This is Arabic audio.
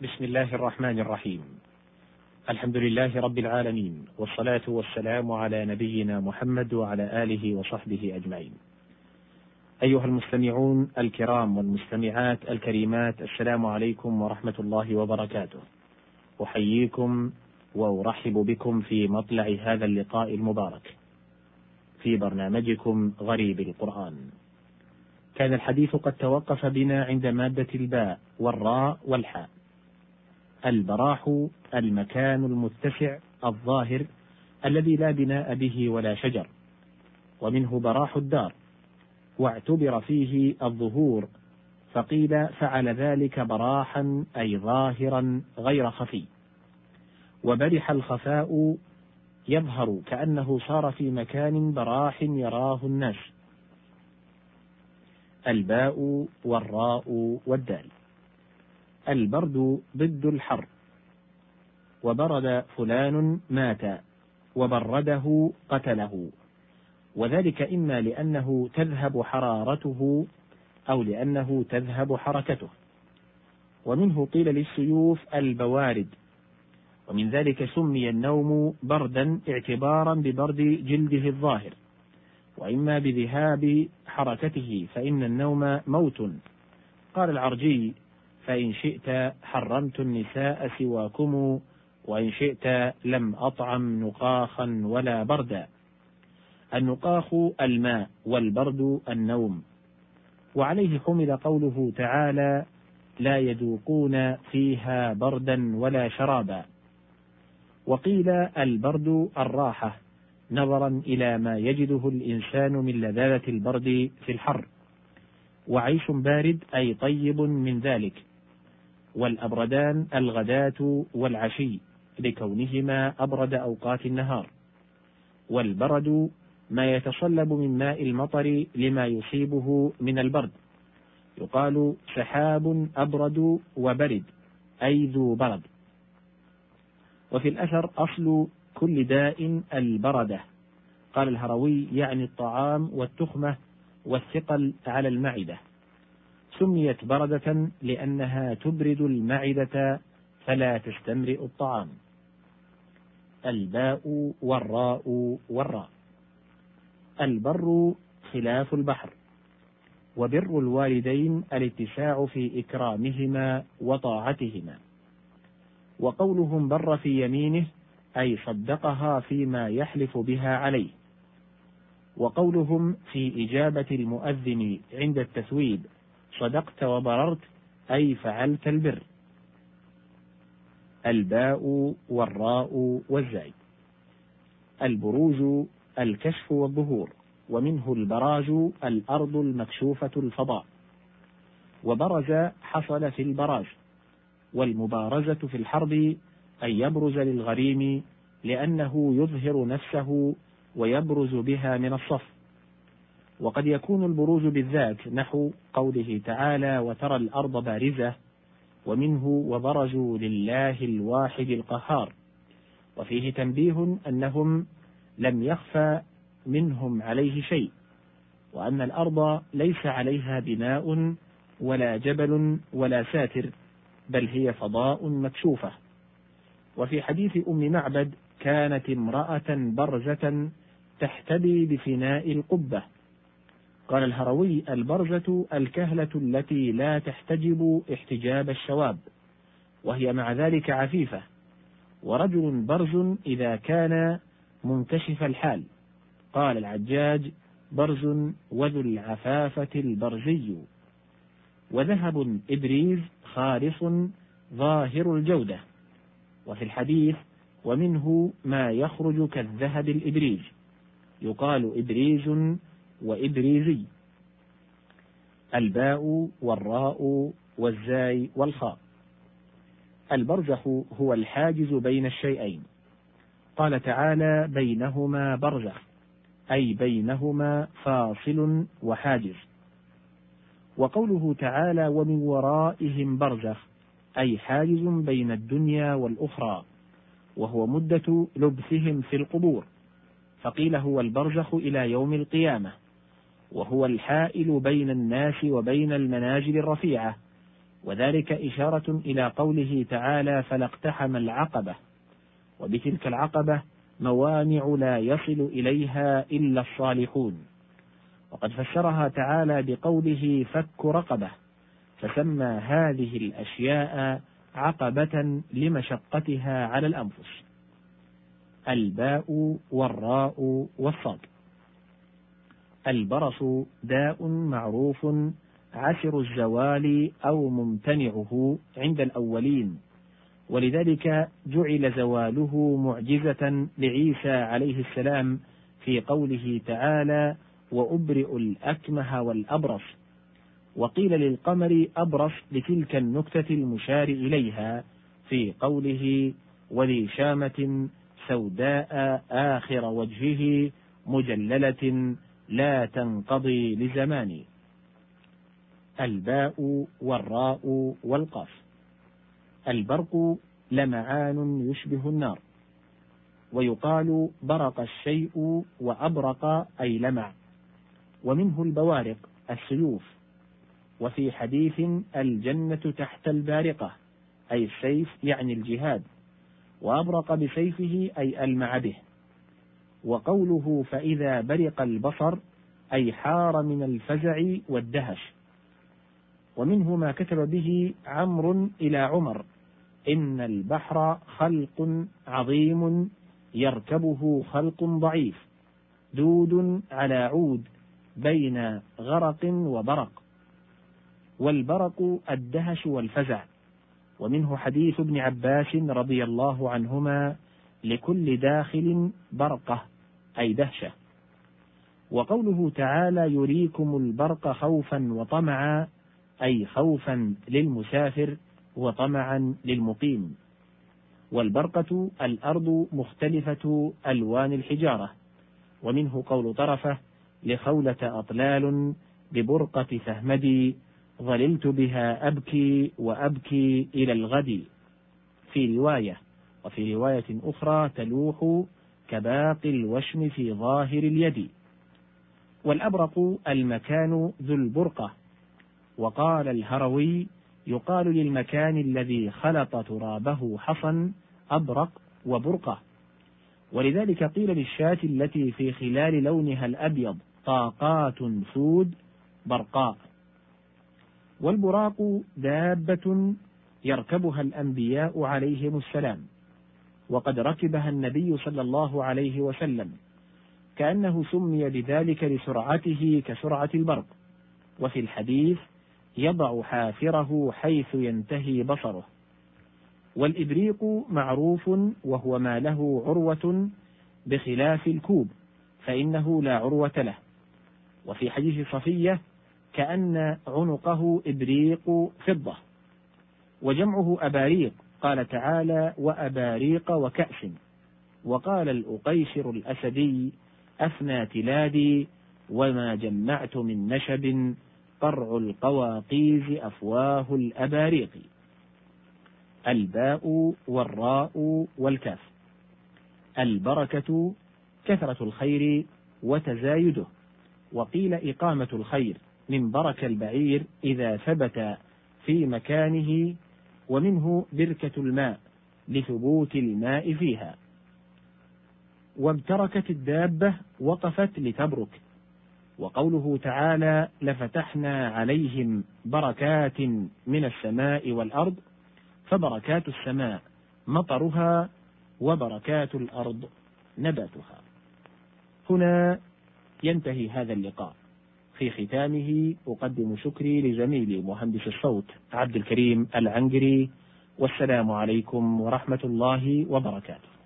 بسم الله الرحمن الرحيم. الحمد لله رب العالمين والصلاة والسلام على نبينا محمد وعلى آله وصحبه أجمعين. أيها المستمعون الكرام والمستمعات الكريمات السلام عليكم ورحمة الله وبركاته. أحييكم وأرحب بكم في مطلع هذا اللقاء المبارك. في برنامجكم غريب القرآن. كان الحديث قد توقف بنا عند مادة الباء والراء والحاء. البراح المكان المتسع الظاهر الذي لا بناء به ولا شجر. ومنه براح الدار واعتبر فيه الظهور فقيل فعل ذلك براحا أي ظاهرا غير خفي. وبرح الخفاء يظهر كأنه صار في مكان براح يراه الناس. الباء والراء والدال. البرد ضد الحر. وبرد فلان مات وبرده قتله. وذلك إما لأنه تذهب حرارته أو لأنه تذهب حركته. ومنه قيل للسيوف البوارد. ومن ذلك سمي النوم بردا اعتبارا ببرد جلده الظاهر. وإما بذهاب حركته فإن النوم موت. قال العرجي فإن شئت حرمت النساء سواكم وإن شئت لم أطعم نقاخا ولا بردا. النقاخ الماء والبرد النوم. وعليه حمل قوله تعالى لا يذوقون فيها بردا ولا شرابا وقيل البرد الراحة نظرا إلى ما يجده الإنسان من لذاذة البرد في الحر وعيش بارد أي طيب من ذلك. والأبردان الغداة والعشي لكونهما أبرد أوقات النهار. والبرد ما يتصلب من ماء المطر لما يصيبه من البرد. يقال سحاب أبرد وبرد أي ذو برد. وفي الأثر أصل كل داء البردة قال الهروي يعني الطعام والتخمة والثقل على المعدة. سميت بردة لأنها تبرد المعدة فلا تستمرئ الطعام. الباء والراء والراء. البر خلاف البحر وبر الوالدين الاتساع في إكرامهما وطاعتهما. وقولهم بر في يمينه أي صدقها فيما يحلف بها عليه. وقولهم في إجابة المؤذن عند التثويب صدقت وبررت أي فعلت البر. الباء والراء والزاي. البروج الكشف والظهور. ومنه البراج الأرض المكشوفة الفضاء. وبرز حصل في البراج. والمبارزة في الحرب أن يبرز للغريم لأنه يظهر نفسه ويبرز بها من الصف. وقد يكون البروز بالذات نحو قوله تعالى وترى الأرض بارزة ومنه وبرزوا لله الواحد القهار وفيه تنبيه أنهم لم يخفى منهم عليه شيء وأن الأرض ليس عليها بناء ولا جبل ولا ساتر بل هي فضاء مكشوفة. وفي حديث أم معبد كانت امرأة برزة تحتبي بفناء القبة قال الهروي البرزة الكهلة التي لا تحتجب احتجاب الشواب وهي مع ذلك عفيفة ورجل برز إذا كان منكشف الحال. قال العجاج برز وذو العفافة البرزي. وذهب إبريز خالص ظاهر الجودة. وفي الحديث ومنه ما يخرج كالذهب الإبريج يقال إبريز وإبريزي. الباء والراء والزاي والخاء. البرزخ هو الحاجز بين الشيئين. قال تعالى بينهما برزخ أي بينهما فاصل وحاجز. وقوله تعالى ومن ورائهم برزخ أي حاجز بين الدنيا والأخرى. وهو مدة لبثهم في القبور. فقيل هو البرزخ إلى يوم القيامة. وهو الحائل بين الناس وبين المنازل الرفيعة. وذلك إشارة إلى قوله تعالى فلا اقتحم العقبة وبتلك العقبة موانع لا يصل إليها إلا الصالحون. وقد فسرها تعالى بقوله فك رقبة فسمى هذه الأشياء عقبة لمشقتها على الأنفس. الباء والراء والصاد. البرص داء معروف عسر الزوال أو ممتنعه عند الأولين. ولذلك جعل زواله معجزة لعيسى عليه السلام في قوله تعالى وأبرئ الأكمه والأبرص وقيل للقمر أبرص لتلك النكتة المشار إليها في قوله وذي شامة سوداء آخر وجهه مجللة لا تنقضي لزمان الباء والراء والقاف. البرق لمعان يشبه النار. ويقال برق الشيء وأبرق أي لمع. ومنه البوارق السيوف. وفي حديث الجنة تحت البارقة أي السيف يعني الجهاد. وأبرق بسيفه أي ألمع به. وقوله فإذا برق البصر أي حار من الفزع والدهش. ومنه ما كتب به عمرو إلى عمر إن البحر خلق عظيم يركبه خلق ضعيف دود على عود بين غرق وبرق. والبرق الدهش والفزع. ومنه حديث ابن عباس رضي الله عنهما لكل داخل برقة أي دهشة. وقوله تعالى يريكم البرق خوفا وطمعا أي خوفا للمسافر وطمعا للمقيم. والبرقة الأرض مختلفة ألوان الحجارة. ومنه قول طرفة لخولة أطلال ببرقة فهمدي ظللت بها أبكي وأبكي إلى الغد. في رواية وفي رواية أخرى تلوح كباقي الوشم في ظاهر اليد. والأبرق المكان ذو البرقة. وقال الهروي يقال للمكان الذي خلط ترابه حصن أبرق وبرقة. ولذلك قيل للشاة التي في خلال لونها الأبيض طاقات سود برقاء. والبراق دابة يركبها الأنبياء عليهم السلام. وقد ركبها النبي صلى الله عليه وسلم كأنه سمي بذلك لسرعته كسرعة البرق. وفي الحديث يضع حافره حيث ينتهي بصره. والإبريق معروف وهو ما له عروة بخلاف الكوب فإنه لا عروة له. وفي حديث صفية كأن عنقه إبريق فضة وجمعه أباريق قال تعالى وأباريق وكأس. وقال الأقيشر الأسدي أفنى تلادي وما جمعت من نشب قرع القواقيز أفواه الأباريق. الباء والراء والكاف. البركة كثرة الخير وتزايده. وقيل إقامة الخير من برك البعير إذا ثبت في مكانه ومنه بركة الماء لثبوت الماء فيها. وابتركت الدابة وقفت لتبرك. وقوله تعالى لفتحنا عليهم بركات من السماء والأرض فبركات السماء مطرها وبركات الأرض نباتها. هنا ينتهي هذا اللقاء. في ختامه أقدم شكري لزميلي مهندس الصوت عبد الكريم العنقري والسلام عليكم ورحمة الله وبركاته.